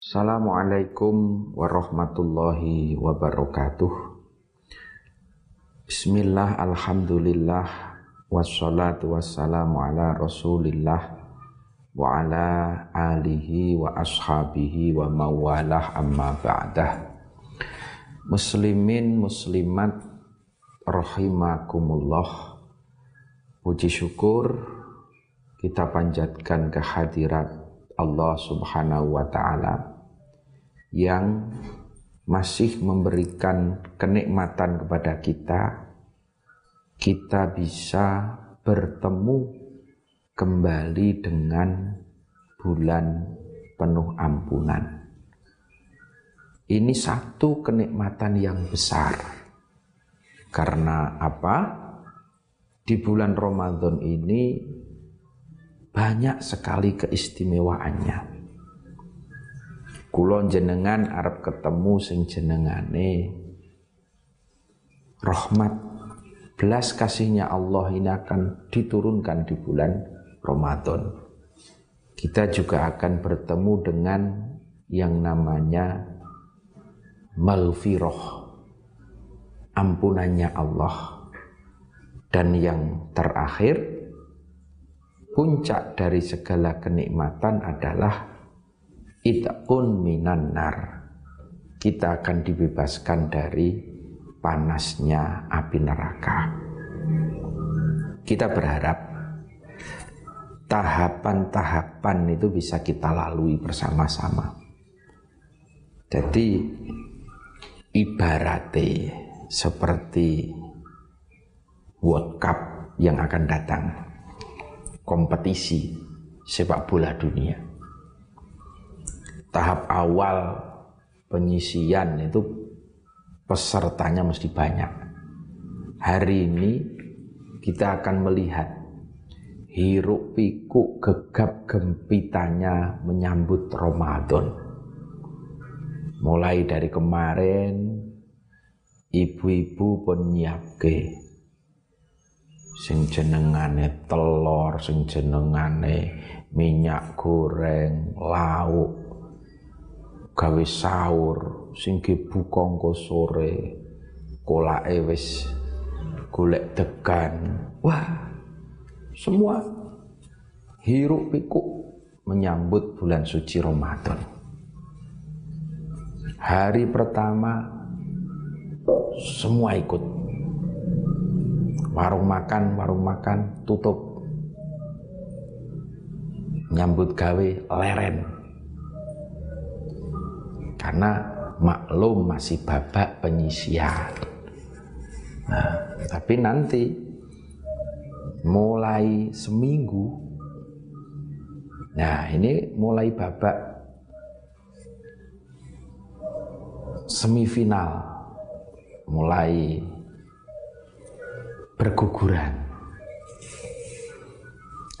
Assalamualaikum warahmatullahi wabarakatuh. Bismillah, Alhamdulillah Wassalatu wassalamu ala rasulillah Wa ala alihi wa ashabihi wa mawalah amma ba'dah. Muslimin, muslimat Rahimakumullah. Puji syukur kita panjatkan kehadirat Allah subhanahu wa ta'ala yang masih memberikan kenikmatan kepada kita, kita bisa bertemu kembali dengan bulan penuh ampunan. Ini satu kenikmatan yang besar. Karena apa? Di bulan Ramadan ini banyak sekali keistimewaannya. Kulon jenengan Arab ketemu sing jenengane. Rahmat. Belas kasihnya Allah ini akan diturunkan di bulan Ramadan. Kita juga akan bertemu dengan yang namanya malfiroh ampunannya Allah. Dan yang terakhir puncak dari segala kenikmatan adalah it'un minan nar. Kita akan dibebaskan dari panasnya api neraka. Kita berharap tahapan-tahapan itu bisa kita lalui bersama-sama. Jadi ibaratnya seperti World Cup yang akan datang. Kompetisi sepak bola dunia tahap awal penyisian itu pesertanya mesti banyak. Hari ini kita akan melihat hiruk pikuk gegap gempitanya menyambut Ramadan. Mulai dari kemarin ibu-ibu pun nyiapke sing jenengane telur, sing jenengane minyak goreng, lauk, gawe sahur sing buka engko sore kolake wis golek degan. Wah semua hiruk pikuk menyambut bulan suci Ramadan. Hari pertama semua ikut. Warung makan warung makan tutup. Nyambut gawe leren karena maklum masih babak penyisian. Nah, tapi nanti mulai seminggu, nah ini mulai babak semifinal, mulai berguguran.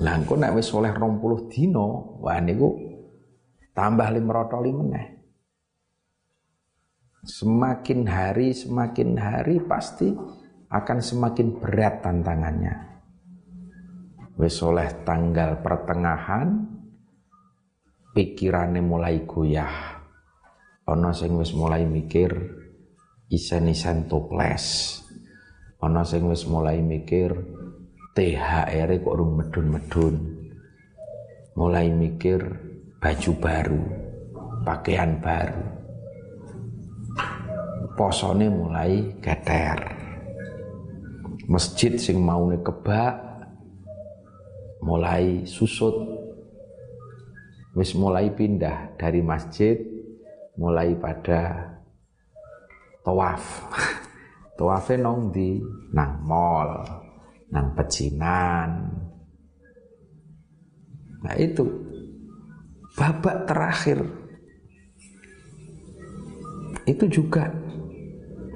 Lah engko nek wis oleh 20 dino, wah niku tambah 500 meneh. Semakin hari, semakin hari pasti akan semakin berat tantangannya. Wis oleh tanggal pertengahan, pikirannya mulai goyah. Ono sing wis mulai mikir isen-isen toples. Ono sing wis mulai mikir THR kok urung medun-medun. Mulai mikir baju baru, pakaian baru posone mulai geter. Masjid sing maune kebak mulai susut. Wis mulai pindah dari masjid mulai pada tawaf. Tawafe nong di nang mall, nang pecinan. Nah itu babak terakhir itu juga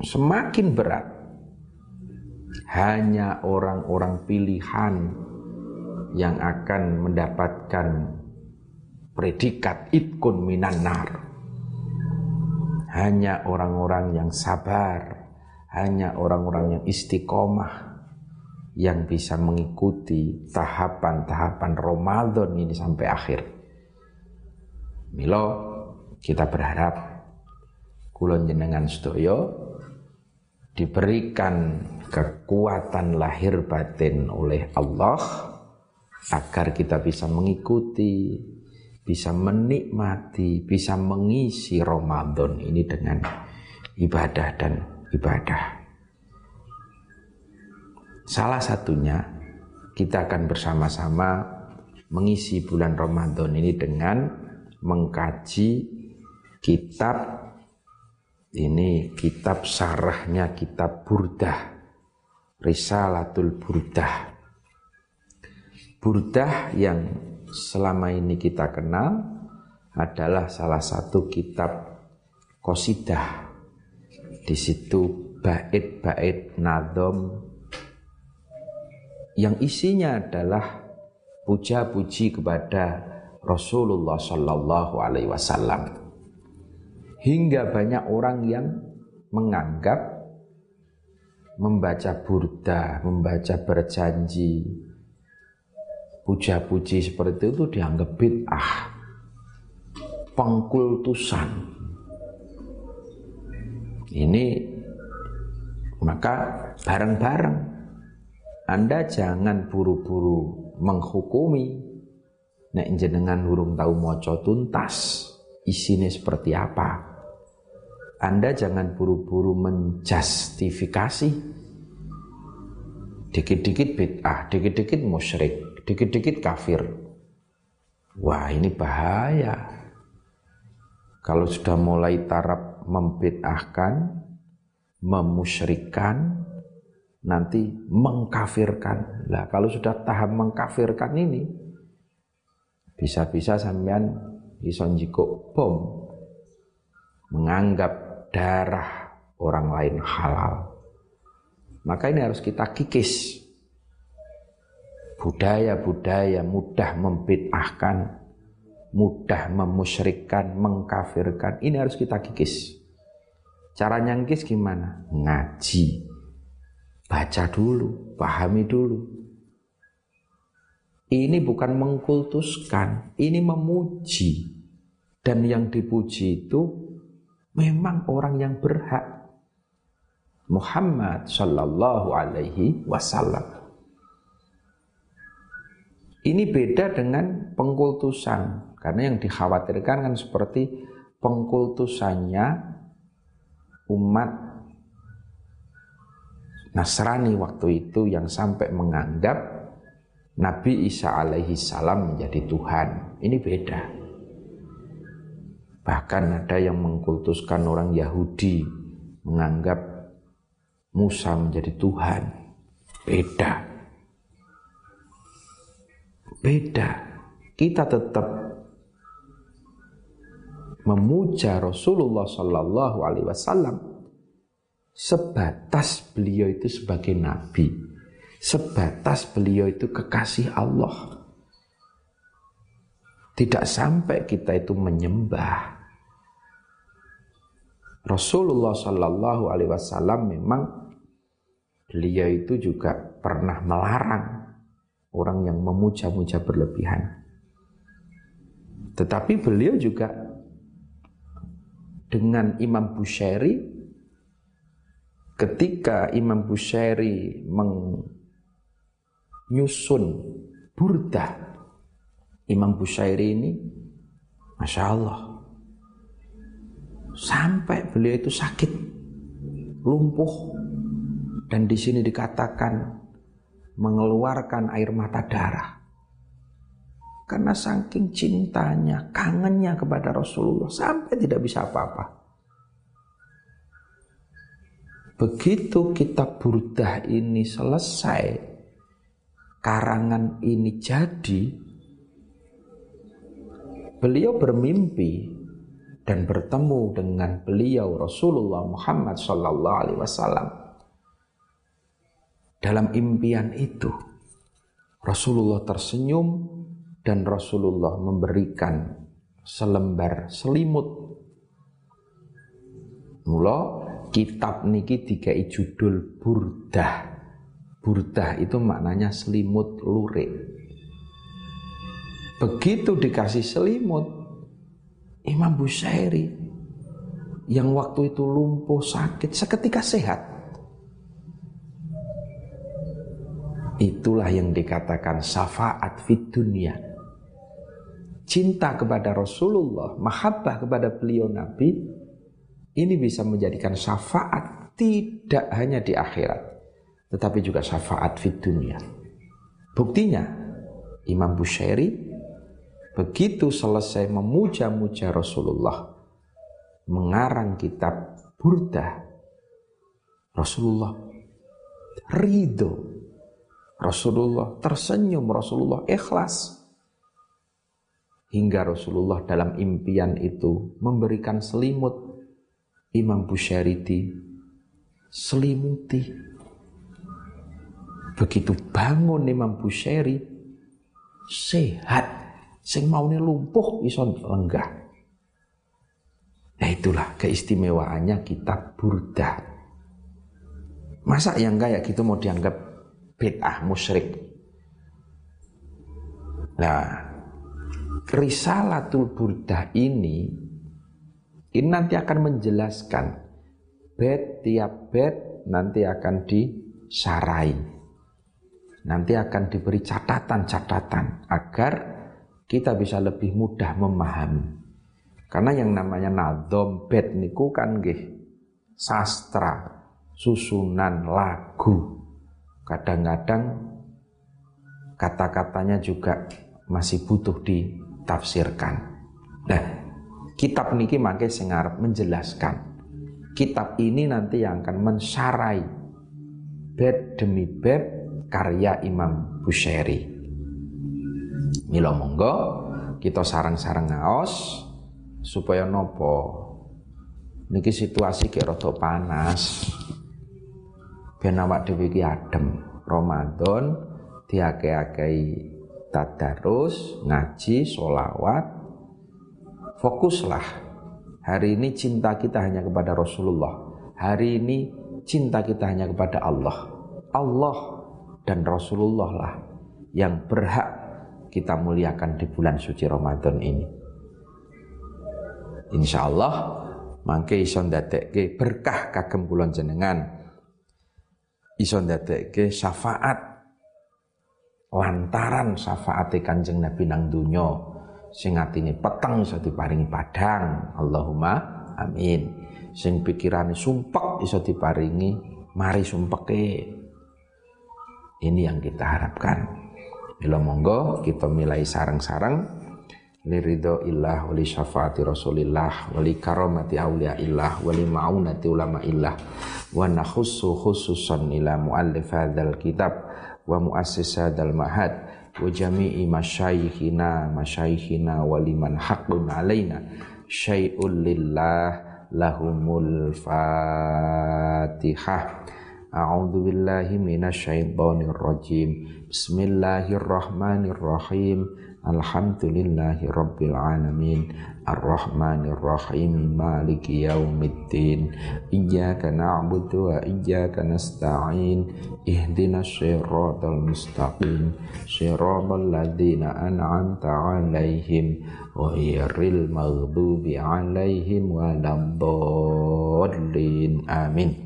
semakin berat. Hanya orang-orang pilihan yang akan mendapatkan predikat itkun minan nar. Hanya orang-orang yang sabar, hanya orang-orang yang istiqomah yang bisa mengikuti tahapan-tahapan Ramadan ini sampai akhir. Milo kita berharap kulon jenengan sedaya diberikan kekuatan lahir batin oleh Allah agar kita bisa mengikuti, bisa menikmati, bisa mengisi Ramadan ini dengan ibadah dan ibadah. Salah satunya kita akan bersama-sama mengisi bulan Ramadan ini dengan mengkaji kitab ini kitab sarahnya kitab Burdah. Risalatul Burdah. Burdah yang selama ini kita kenal adalah salah satu kitab kosidah di situ bait-bait nadom yang isinya adalah puja-puji kepada Rasulullah Shallallahu Alaihi Wasallam hingga banyak orang yang menganggap membaca burda, membaca berjanji, puja-puji seperti itu dianggap bid'ah, pengkultusan. Ini maka bareng-bareng Anda jangan buru-buru menghukumi nek jenengan hurung tahu moco tuntas isinya seperti apa. Anda jangan buru-buru menjustifikasi. Dikit-dikit bid'ah, dikit-dikit musyrik, dikit-dikit kafir. Wah ini bahaya. Kalau sudah mulai taraf membid'ahkan, memusyrikkan, nanti mengkafirkan. Lah kalau sudah tahap mengkafirkan ini, bisa-bisa sampean iso bom menganggap darah orang lain halal. Maka ini harus kita kikis. Budaya-budaya mudah membid'ahkan, mudah memusyrikkan, mengkafirkan. Ini harus kita kikis. Cara nyangkis gimana? Ngaji. Baca dulu, pahami dulu. Ini bukan mengkultuskan, ini memuji. Dan yang dipuji itu memang orang yang berhak Muhammad Shallallahu Alaihi Wasallam. Ini beda dengan pengkultusan karena yang dikhawatirkan kan seperti pengkultusannya umat Nasrani waktu itu yang sampai menganggap Nabi Isa alaihi salam menjadi Tuhan. Ini beda. Bahkan ada yang mengkultuskan orang Yahudi menganggap Musa menjadi Tuhan. Beda. Beda. Kita tetap memuja Rasulullah Sallallahu Alaihi Wasallam sebatas beliau itu sebagai nabi, sebatas beliau itu kekasih Allah. Tidak sampai kita itu menyembah Rasulullah Shallallahu Alaihi Wasallam memang beliau itu juga pernah melarang orang yang memuja-muja berlebihan. Tetapi beliau juga dengan Imam Bushairi ketika Imam Bushairi menyusun burda Imam Bushairi ini Masya Allah sampai beliau itu sakit, lumpuh, dan di sini dikatakan mengeluarkan air mata darah. Karena saking cintanya, kangennya kepada Rasulullah sampai tidak bisa apa-apa. Begitu kitab Burdah ini selesai, karangan ini jadi, beliau bermimpi dan bertemu dengan beliau Rasulullah Muhammad Sallallahu Alaihi Wasallam. Dalam impian itu, Rasulullah tersenyum dan Rasulullah memberikan selembar selimut. Mula kitab niki dikai judul Burdah. Burdah itu maknanya selimut lurik. Begitu dikasih selimut, Imam Busairi yang waktu itu lumpuh sakit seketika sehat. Itulah yang dikatakan syafaat fit dunia. Cinta kepada Rasulullah, mahabbah kepada beliau Nabi, ini bisa menjadikan syafaat tidak hanya di akhirat, tetapi juga syafaat fit dunia. Buktinya, Imam Bushairi begitu selesai memuja-muja Rasulullah, mengarang kitab Burda, Rasulullah ridho, Rasulullah tersenyum, Rasulullah ikhlas. Hingga Rasulullah dalam impian itu memberikan selimut Imam Busyariti selimuti. Begitu bangun Imam Busyari sehat, sing maune lumpuh iso lenggah. Nah itulah keistimewaannya kitab Burda. Masa yang kayak gitu mau dianggap bid'ah musyrik? Nah, Risalatul Burdah ini ini nanti akan menjelaskan bed tiap bed nanti akan disarai. Nanti akan diberi catatan-catatan agar kita bisa lebih mudah memahami. Karena yang namanya nadom bed niku kan gih sastra, susunan lagu. Kadang-kadang kata-katanya juga masih butuh di tafsirkan. Nah, kitab niki mangke sing menjelaskan. Kitab ini nanti yang akan mensarai bed demi bed karya Imam Busheri. Milo monggo kita sarang-sarang ngaos supaya nopo niki situasi kayak rada panas ben awak dhewe iki adem Ramadan diake-akei tadarus, ngaji, solawat, fokuslah. Hari ini cinta kita hanya kepada Rasulullah. Hari ini cinta kita hanya kepada Allah. Allah dan Rasulullah lah yang berhak kita muliakan di bulan suci Ramadan ini. Insya Allah mangke iso ndadekke berkah kagem kula jenengan. Iso ndadekke syafaat lantaran syafaate Kanjeng Nabi nang donya sing atine peteng iso diparingi padang Allahumma amin sing pikirane sumpek iso diparingi mari sumpeke ini yang kita harapkan Bila monggo kita milai sarang-sarang. Liridho illah wali syafaati rasulillah wali karamati awliya illah wali ma'unati ulama illah wa nakhussu khususan ila muallif hadzal kitab wa muassis hadzal mahad wa jami'i masyayikhina masyayikhina wa liman haqqun alaina. Syai'un lillah lahumul fatihah A'udzu billahi minasyaitonir rajim Bismillahirrahmanirrahim. Alhamdulillahi Rabbil Alamin. Ar-Rahmanir Rahim Maliki Yaumiddin. Iyyaka na'budu wa iyyaka nasta'in. Ihdinas siratal mustaqim. Siratal ladzina an'amta 'alaihim ghairil maghdubi 'alaihim waladdallin. Amin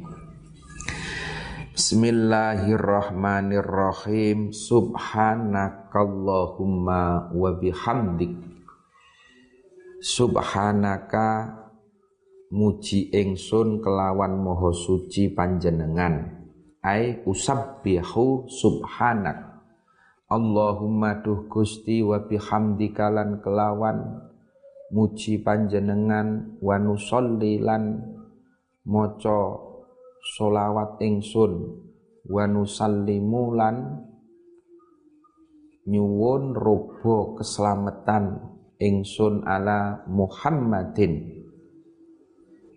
Bismillahirrahmanirrahim. Subhanakallahumma wa bihamdik. Subhanaka muji ingsun kelawan moho suci panjenengan. Ai usabbihu subhanak. Allahumma duh Gusti wa bihamdika lan kelawan. Muji panjenengan wa nusolli lan solawat ingsun wa nusallimu lan nyuwun robo keselamatan ingsun ala Muhammadin.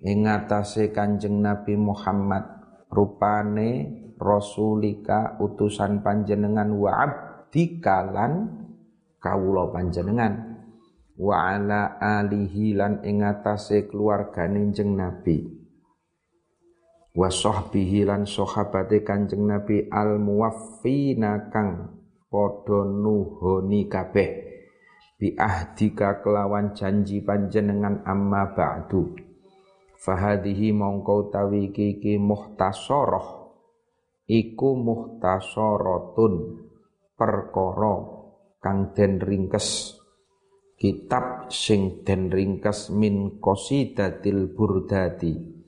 Ing atase Kanjeng Nabi Muhammad rupane rasulika utusan panjenengan wa abdika lan kawula panjenengan. Wa ala alihi lan ing atase keluargane Kanjeng Nabi wa sahbihi lan sahabate Kanjeng Nabi al muwaffina kang padha nuhoni kabeh. Bi ahdika kelawan janji panjenengan amma ba'du. Fahadihi mongko tawi iki muhtasarah. Iku muhtasaratun perkara kang den ringkes. Kitab sing den ringkes min qasidatil burdati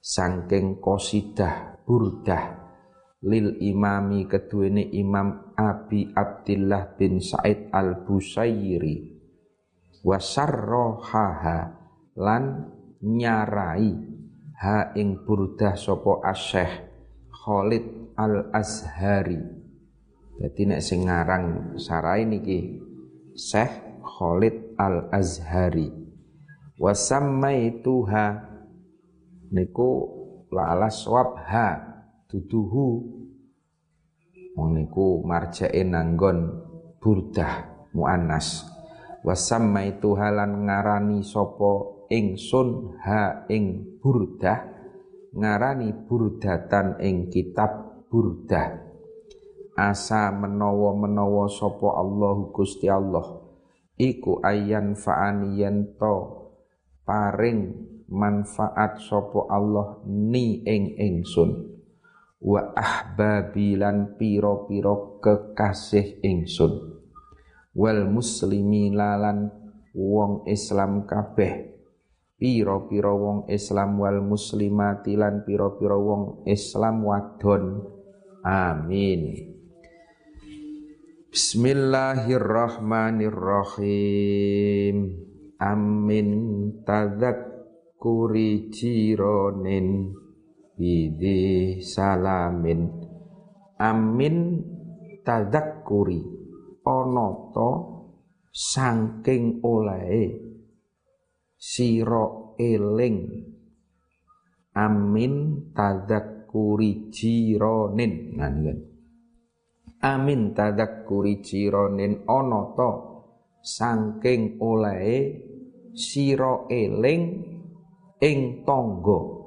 sangking qasidah burdah lil imami keduene Imam Abi Abdillah bin Said al Busairi wasarrohaha lan nyarai ha ing burdah sopo asyeh Khalid al Azhari jadi nek sing ngarang sarai niki Syekh Khalid al Azhari wasammaituha niku la ala swab ha duduhu. Wong niku marjae nanggon burdah muannas. Wasamma itu halan ngarani sapa ingsun ha ing burdah ngarani burdatan ing kitab burdah. Asa menawa-menawa sapa Allah Gusti Allah. Iku ayan fa'ani to paring manfaat sapa Allah ni ing ingsun. Wa ahbabilan piro-piro kekasih ingsun. Wal muslimi lalan wong Islam kabeh. Piro-piro wong Islam wal muslimati lan piro-piro wong Islam wadon. Amin. Bismillahirrahmanirrahim. Amin tadakkuri jironin bidi salamin. Amin tadakkuri ana to saking olehe sira eling. Amin tadakkuri jironin. Nah amin tadakkuri jironin. Ana to saking olehe sira eling ing tangga.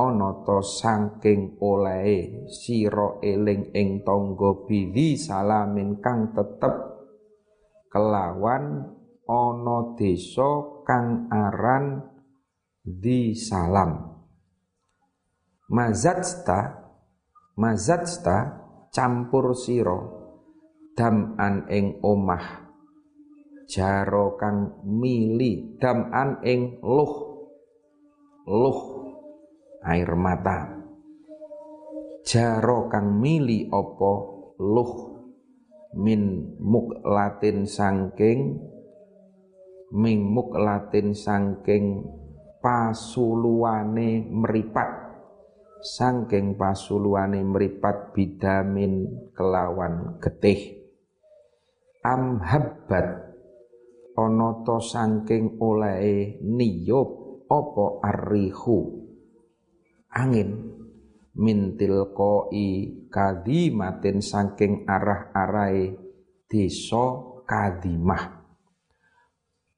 Ana ta saking olehe sira eling ing tangga bidhi salamin kang tetep kelawan ana desa kang aran di salam. Mazatsta mazatsta campur sira daman ing omah. Jaro kang mili daman ing luh luh air mata. Jaro kang mili opo luh min latin sangking min latin sangking pasuluane meripat sangking pasuluane meripat bidamin kelawan getih. Amhabbat onoto sangking oleh niyop opo arrihu? Angin. Mintil koi kadimatin saking arah arai desa kadimah.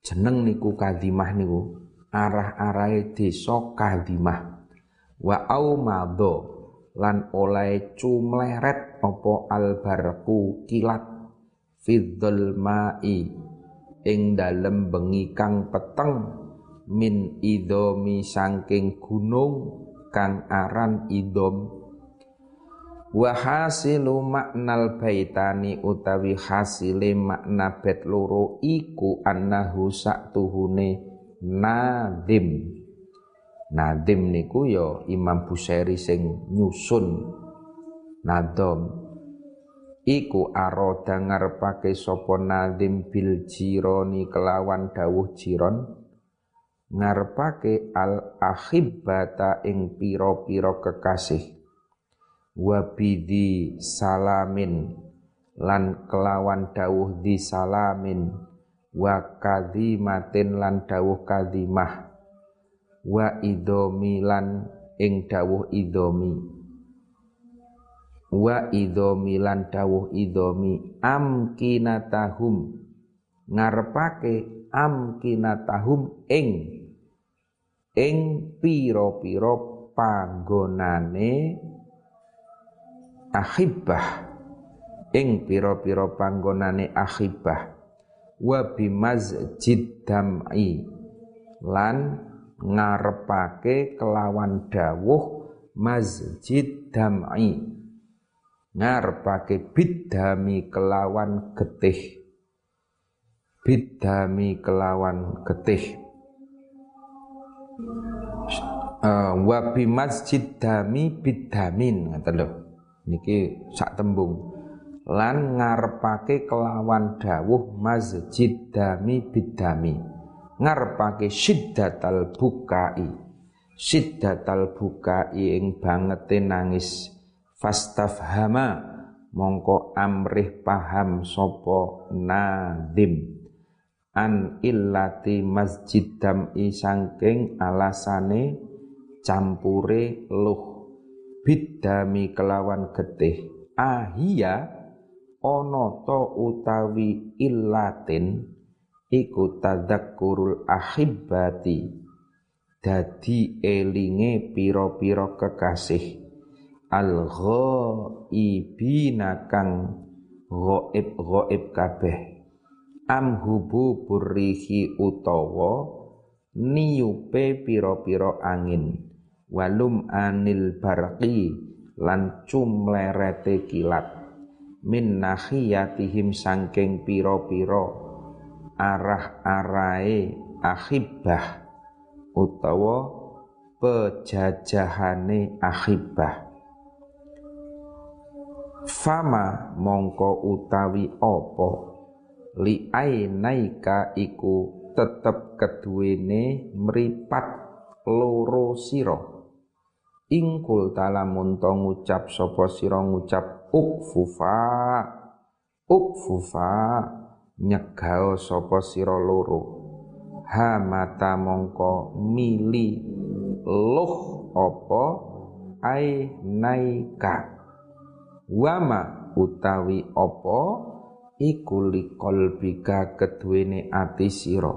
Jeneng niku kadimah niku arah arai desa kadimah. Wa mado lan oleh cumleret opo albarku kilat fidzul mai ing dalem bengi kang peteng min idomi saking gunung kang aran idom. Wa hasilu maknal baitani utawi hasile makna bet loro iku annahu saktuhune nadim. Nadim niku ya Imam Busairi sing nyusun nadom. Iku aroda ngarepake sapa nadim bil jironi kelawan dawuh jiron ngarepake al ahibbata ing pira-pira kekasih. Wa bidi salamin lan kelawan dawuh di salamin. Wa kadimatin lan dawuh kadimah wa idomi lan ing dawuh idomi wa idomi lan dawuh idomi amkinatahum ngarepake amkinatahum ing ing pira-pira panggonane akhibah ing pira-pira panggonane akhibah wa bimazjid dam'i. Lan ngarepake kelawan dawuh masjid dam'i. Ngarepake bidami kelawan getih. Bidami kelawan getih uh, wa bi masjid dami bidamin ngoten lho. Niki sak tembung. Lan ngarepake kelawan dawuh masjid dami bidami. Ngarepake syiddatal bukai. Syiddatal bukai ing bangete nangis. Fastafhama mongko amrih paham sopo nadim an illati masjid dam'i sangking alasane campure luh. Bidami kelawan getih. Ahia ono to utawi illatin iku tadzakkurul ahibbati. Dadi elinge pira-pira kekasih. Al ghaibina kang ghaib ghaib kabeh am hubu purihi utawa niupe pira-pira angin. Walum anil barqi lan cumlerete kilat. Min nahiyatihim sangking pira-pira arah-arahe akhibah utawa pejajahane akhibah fama mongko utawi opo li ainaika iku tetep keduwene mripat loro sira. Ingkul talamun to ngucap sapa sira ngucap ukfufa. Ukfufa nyegao sapa sira loro. Ha mata mongko mili luh ai naika wama utawi apa iku liqalbika keduwene ati sira.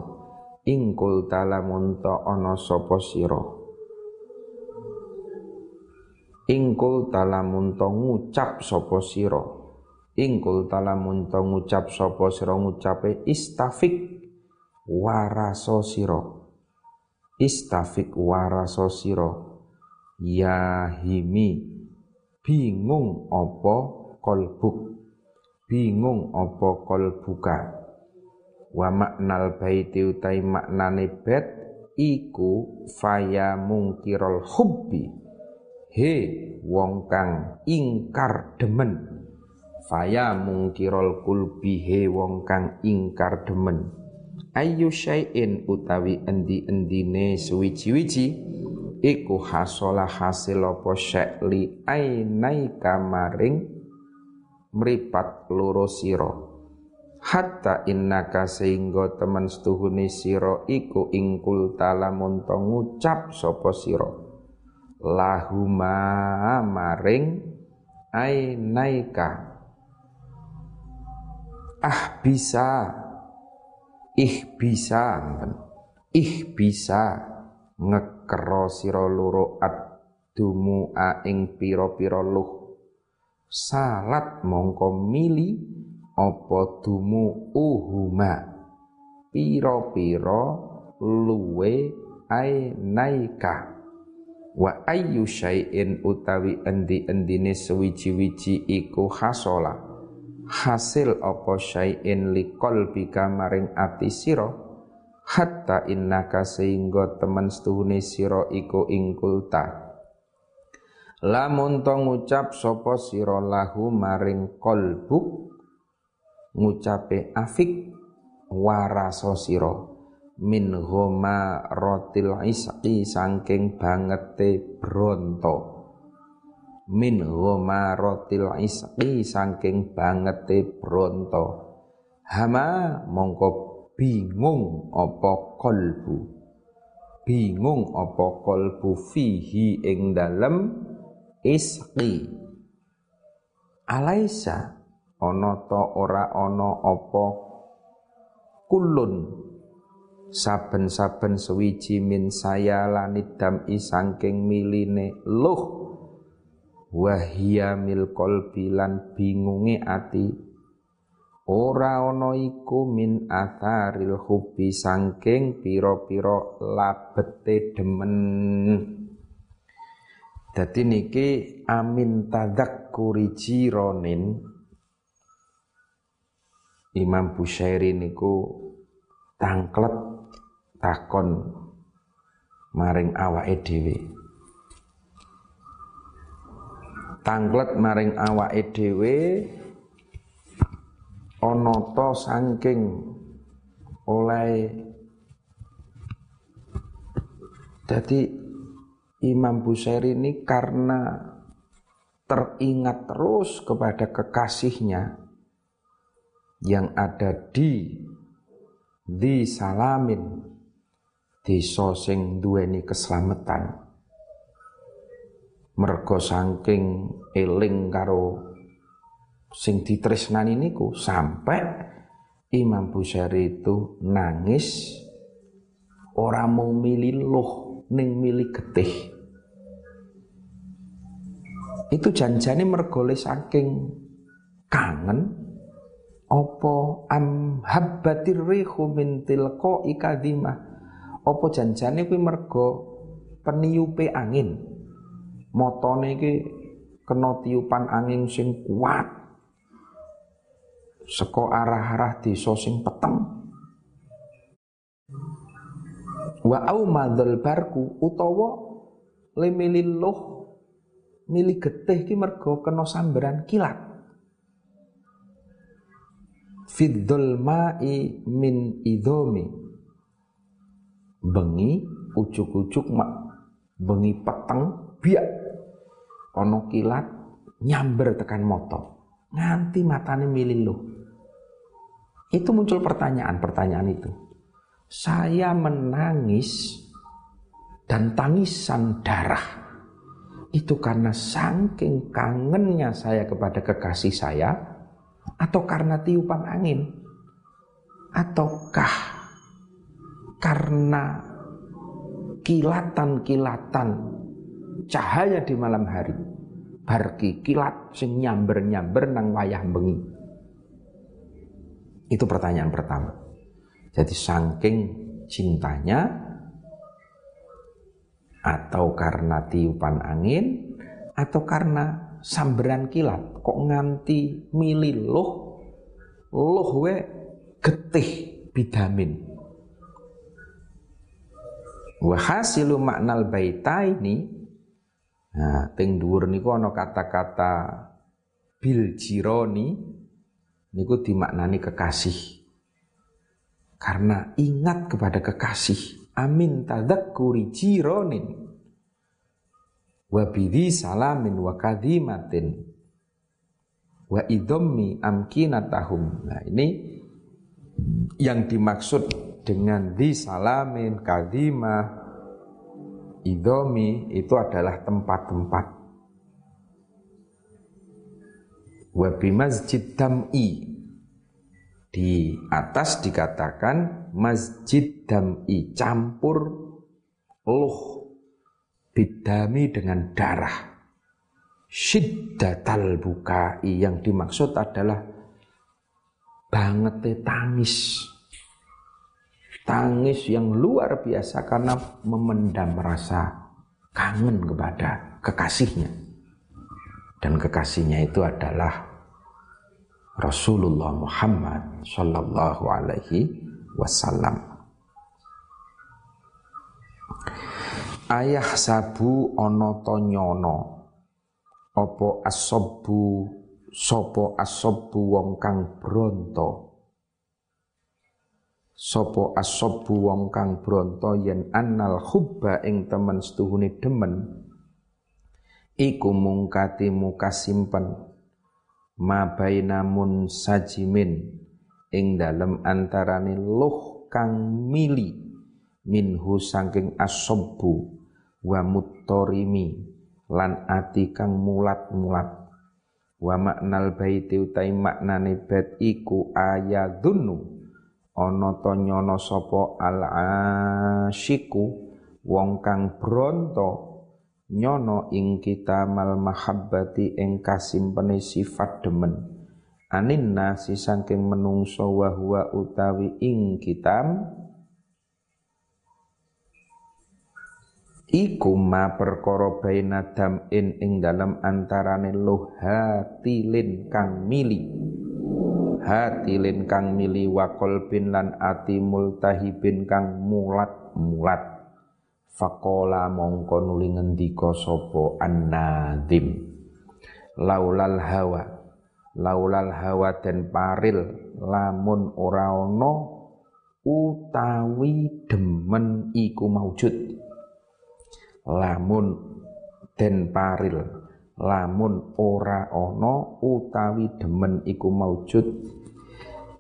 Ingkul talamun ta ana sapa sira. Ingkul talamun ta ngucap sapa sira. Ingkul talamun to ngucap sapa sira ngucape istafik waraso sira. Istafik waraso sira. Ya himi bingung apa kolbuk bingung apa kolbuka wa maknal baiti utai maknane bet iku faya mungkirol hubbi. He wong kang ingkar demen. Faya mungkirol kulbihe wong kang ingkar demen. Ayu syai'in utawi endi-endine suwiji-wiji iku hasola hasil apa syekli ainai kamaring mripat loro sira. Hatta innaka sehingga temen setuhune sira iku ingkul talamun to ngucap sapa sira. Lahuma maring ainaika. Ah bisa. Ih bisa ih bisa ngekero sira loro dumu ing pira-pira luh salat mongko mili apa dumu uhuma pira-pira luwe ai naika? Wa ayyu syai'in utawi endi-endine sewiji-wiji iku hasola? Hasil apa syai'in liqalbika maring ati sira? Hatta innaka sehingga temen setuhune sira iku ingkulta lamun to ngucap sapa sira lahu maring qalbuk ngucape afik waraso sira. Min ghoma rotil isqi saking bangete bronto. Min rotil isqi saking bangete bronto. Hama mongko bingung apa kolbu. Bingung apa kolbu fihi ing dalem isqi. Alaisa? Ana ta ora ana apa kulun saben-saben sewiji min saya lanit dam isangking miline luh. Wahia mil qalbi lan bingunge ati. Ora ana iku min atharil hubbi sangking pira-pira labete demen dadi niki amin tadzakkuri jironin. Imam Bushairi niku tangklet takon maring awake dhewe. Tangklet maring awake dhewe ana ta saking oleh jadi Imam Busairi ini karena teringat terus kepada kekasihnya yang ada di di Salamin di sosing duweni keselamatan. Mergo saking eling karo sing ditresnani niku sampai Imam Busyari itu nangis orang mau milih loh ning milih getih itu janjane mergole saking kangen opo am habbatir rihu min tilqa ikadimah opo janjane kuwi mergo peniupe angin? Motone iki kena tiupan angin sing kuat seko arah-arah desa sing peteng. Wa au madal barku utawa lemililuh mili getih ki mergo kena sambaran kilat. Fiddul ma'i min idhomi. Bengi ujuk-ujuk mak. Bengi peteng biak. Ono kilat nyamber tekan moto. Nganti matane mililuh itu muncul pertanyaan-pertanyaan itu. Saya menangis dan tangisan darah itu karena saking kangennya saya kepada kekasih saya atau karena tiupan angin ataukah karena kilatan-kilatan cahaya di malam hari barki kilat sing nyamber-nyamber nang wayah bengi itu pertanyaan pertama. Jadi saking cintanya atau karena tiupan angin atau karena samberan kilat kok nganti milih loh loh we getih bidamin wahasilu maknal baita ini nah dhuwur niku ana kata-kata bil jironi niku dimaknani kekasih. Karena ingat kepada kekasih. Amin tadakkuri jironin. Wabidi salamin wa kadhimatin. Wa idhammi amkinatahum. Nah ini yang dimaksud dengan di salamin, kadhimah, idomi itu adalah tempat-tempat wa masjid dam'i di atas dikatakan masjid dam'i campur luh bidami dengan darah. Syiddatal bukai yang dimaksud adalah banget tangis. Tangis yang luar biasa karena memendam rasa kangen kepada kekasihnya. Dan kekasihnya itu adalah Rasulullah Muhammad Sallallahu Alaihi Wasallam. Ayah sabu ono tonyono opo asobu sopo asobu wong kang bronto? Sopo asobu wong kang bronto yen annal hubba ing temen setuhuni demen? Iku mungkati muka simpen ma bainamun sajimin ing dalem antarane luh kang mili minhu saking asobbu wa muttorimi lan ati kang mulat-mulat. Wa maknal baiti utai maknane bait iku ayadunu ana to nyono sapa al asyiku wong kang bronto nyono ing kita mal mahabbati ing kasimpene sifat demen. Anin nasi saking menungso wa huwa utawi ing kitam iku ma perkara baina dam'in ing dalam antarane loh hatilin kang mili. Hatilin kang mili wa qalbin lan ati multahibin kang mulat mulat faqala mongko nuli ngendika sapa annadim laulal hawa. Laulal hawa den paril lamun ora ana utawi demen iku maujud. Lamun den paril lamun ora ana utawi demen iku maujud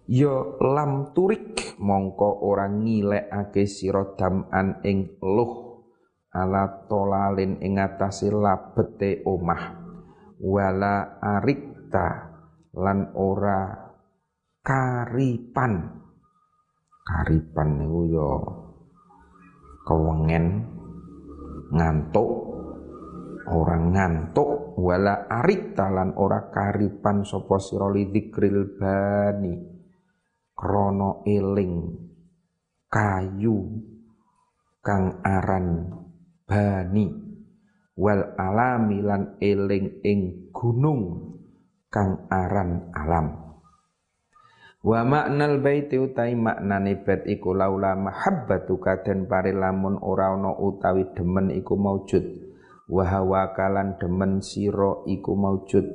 ya lam turik mongko ora ngilekake sira daman ing luh. Ala tolalin ing atase labete omah. Wala arikta lan ora karipan. Karipan niku ya kewengen ngantuk orang ngantuk. Wala arik talan ora karipan sapa sira lidzikril bani krana eling. Kayu. Kang aran. Bani. Wal alami lan eling ing gunung. Kang aran alam. Wa maknal baiti utai maknane bait iku laula mahabbatu kaden pare lamun ora ana utawi demen iku maujud. Wa hawa demen sira iku maujud.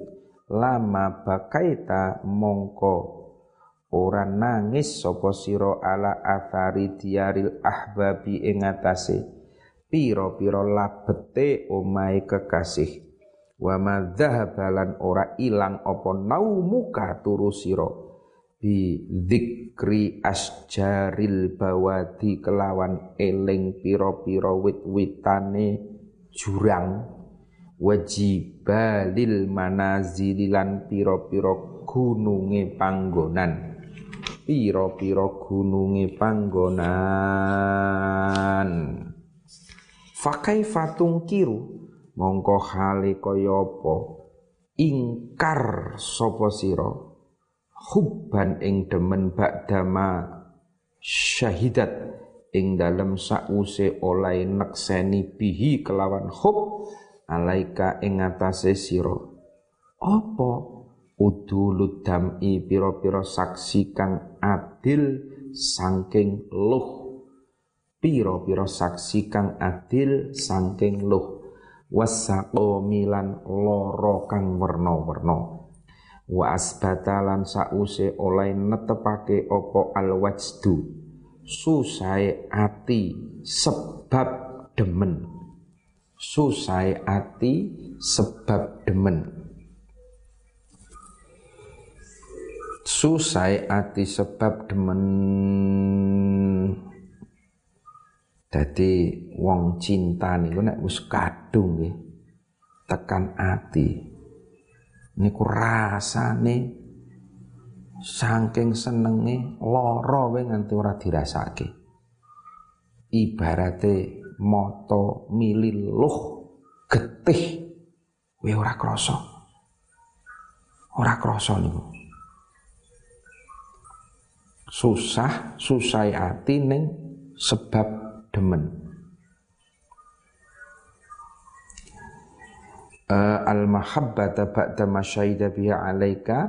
Lama bakaita mongko ora nangis sapa sira ala athari diaril ahbabi ing atase pira-pira labete omahe kekasih. Wa madzahabalan ora ilang apa naumuka turu sira. Bi dzikri asjaril bawadi kelawan eling piro-piro wit-witane jurang. Wajibalil manazililan piro-piro gununge panggonan piro-piro gununge panggonan. Fakai fatung kiru mongko hale kaya ingkar sapa sira? Hubban ing demen ba'dama syahidat ing dalam sause oleh nekseni bihi kelawan hub alaika ing atase sira. Apa udulud dam'i pira-pira saksi kang adil saking luh. Pira-pira saksi kang adil saking luh. Wasaqo milan loro kang werna-werna. Wa asbatalan sause oleh netepake opo alwajdu. Susai ati sebab demen. Susai ati sebab demen susai ati sebab demen. Jadi wong cinta niku nek wis kadung nggih tekan ati. Niku rasane saking senenge lara wae nganti ora dirasake. Ibarate moto mililuh getih. Wae ora krasa. Ora krasa niku susah susai ati ning sebab demen. Uh, al mahabbata ba'da masyahida biha alaika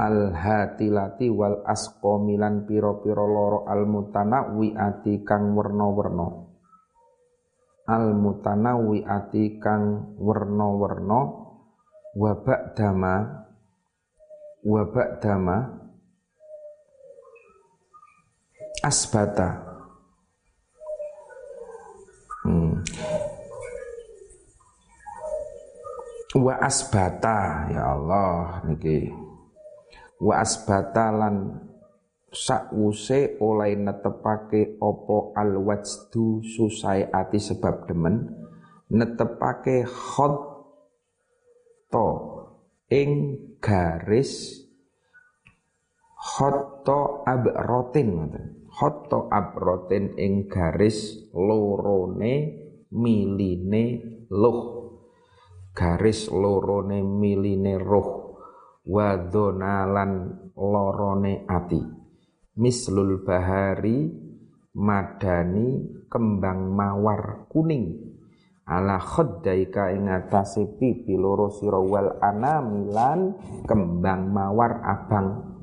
al hatilati wal asqomilan piro-piro loro al ati kang werna-werna. Al ati kang werna-werna wa ba'dama wa ba'dama asbata. Hmm. Wa asbata ya Allah niki. Wa asbata lan sakwuse oleh netepake opo alwajdu susai ati sebab demen netepake khot to ing garis khoto abrotin khoto abrotin ing garis lorone miline luh. Garis lorone miline roh wa donalan lorone ati. Mislul bahari madani kembang mawar kuning. Ala khaddaika ing atase pipi loro sira wal anamilan kembang mawar abang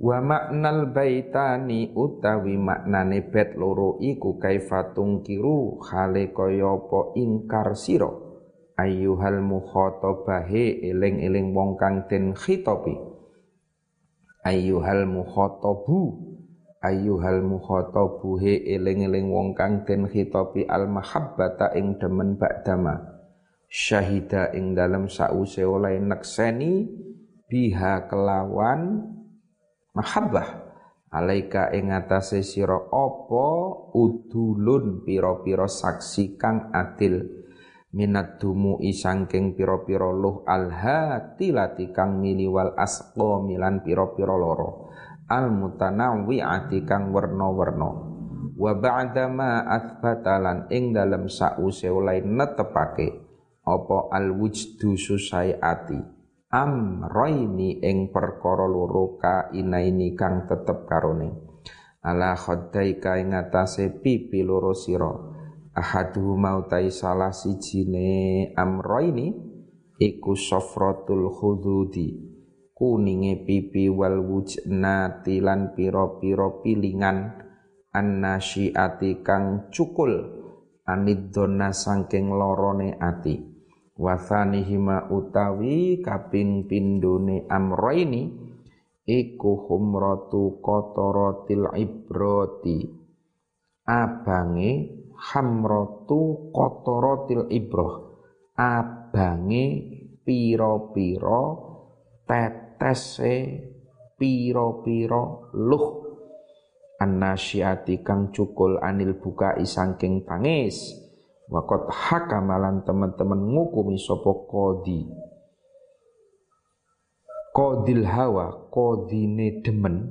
wa maknal baitani utawi maknane bet loro iku kaifatung kiru khale kaya apa ingkar sira? Ayyuhal mukhatabahe eling-eling wong kang den khitopi ayyuhal mukhatabu ayyuhal mukhatabu he eling-eling wong kang den khitabi al mahabbata ing demen ba'dama syahida ing dalam sause oleh nekseni biha kelawan mahabbah. Alaika ing atase sira apa udulun pira-pira saksi kang adil. Minat dumu isangking piro-piro luh alhati lati kang mili wal milan piro-piro loro. Al mutanawwi'ati kang werna-werna. Wa ba'da ma athbatalan ing dalem sause oleh netepake. Apa al wujdu susai ati amroini ing perkara loro ka inaini kang tetep karone. Ala khaddaika ing atase pipi loro sira. Ahadu mautai salah sijine amroini iku sofrotul khududi kuninge pipi wal wujnati lan piro-piro pilingan. Annasyiati kang cukul anidona sangking lorone ati hima utawi kaping pindone amroini iku humratu kotorotil ibroti. Abange hamratu qataratil ibroh. Abange piro-piro tetese piro-piro luh. Annasyati kang cukul anil buka isangking tangis wakot hakamalan teman-teman ngukumi sopo kodi kodil hawa kodine demen.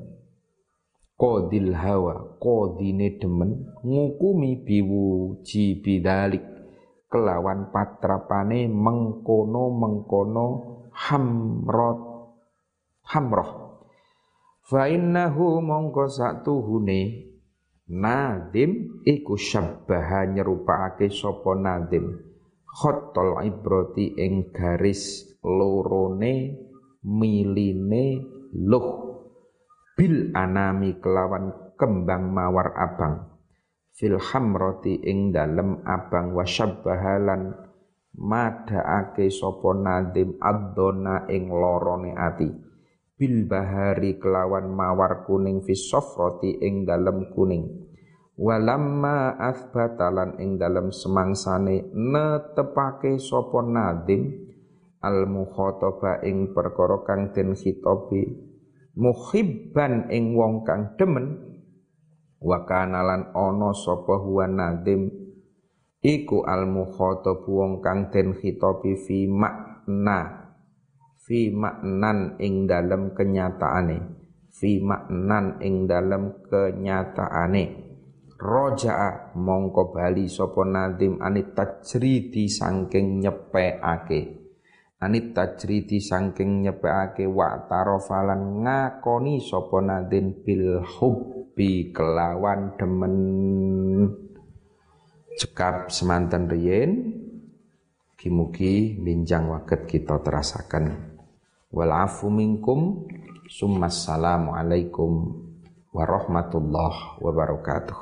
Kodil hawa kodine demen. Ngukumi biwu jibidalik kelawan patrapane mengkono mengkono hamrot hamroh. Fa innahu mongko satuhune nadim iku syabbaha nyerupake sapa nadim. Khottol ibroti ing garis lorone miline luh. Bil anami kelawan kembang mawar abang. Fil hamroti ing dalem abang wasyabbahalan madaake sapa nadim addona ing lorone ati bil bahari kelawan mawar kuning fis sofroti ing dalem kuning. Walamma athbatalan ing dalem semangsane netepake sapa nadim al mukhataba ing perkara kang den khitobi muhibban ing wong kang demen wa kanalan ana sapa huwa nadim iku al mukhatab wong kang den khitabi fi makna fi maknan ing dalem kenyataane. Fi maknan ing dalem kenyataane. Roja'a mongko bali sapa nadim anit tajridi saking nyepeake anit tajridi sangking nyepekake wa tarofalan ngakoni sapa nadin bil hubbi kelawan demen. Cekap semanten riyen kimugi binjang waket kita terasakan wal afu minkum summa assalamu alaikum warahmatullahi wabarakatuh